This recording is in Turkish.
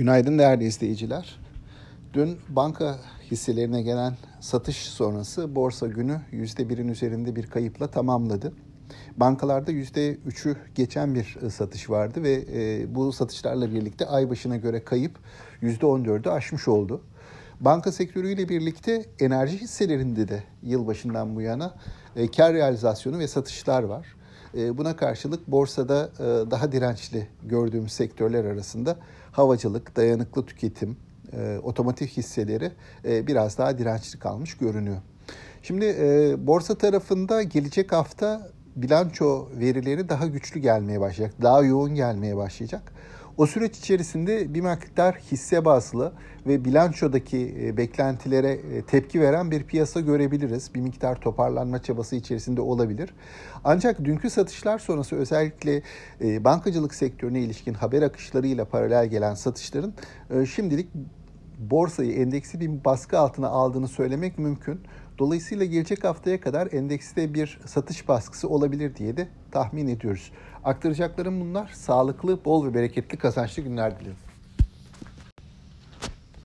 Günaydın değerli izleyiciler. Dün banka hisselerine gelen satış sonrası borsa günü %1'in üzerinde bir kayıpla tamamladı. Bankalarda %3'ü geçen bir ıı, satış vardı ve e, bu satışlarla birlikte ay başına göre kayıp %14'ü aşmış oldu. Banka sektörüyle birlikte enerji hisselerinde de yılbaşından bu yana e, kar realizasyonu ve satışlar var. E, buna karşılık borsada e, daha dirençli gördüğümüz sektörler arasında havacılık, dayanıklı tüketim, e, otomotiv hisseleri biraz daha dirençli kalmış görünüyor. Şimdi borsa tarafında gelecek hafta bilanço verileri daha güçlü gelmeye başlayacak, daha yoğun gelmeye başlayacak. O süreç içerisinde bir miktar hisse bazlı ve bilançodaki e, beklentilere e, tepki veren bir piyasa görebiliriz. Bir miktar toparlanma çabası içerisinde olabilir. Ancak dünkü satışlar sonrası özellikle e, bankacılık sektörüne ilişkin haber akışlarıyla paralel gelen satışların şimdilik borsayı endeksi bir baskı altına aldığını söylemek mümkün. Dolayısıyla gelecek haftaya kadar endekste bir satış baskısı olabilir diye de tahmin ediyoruz. Aktaracaklarım bunlar. Sağlıklı, bol ve bereketli kazançlı günler dilerim.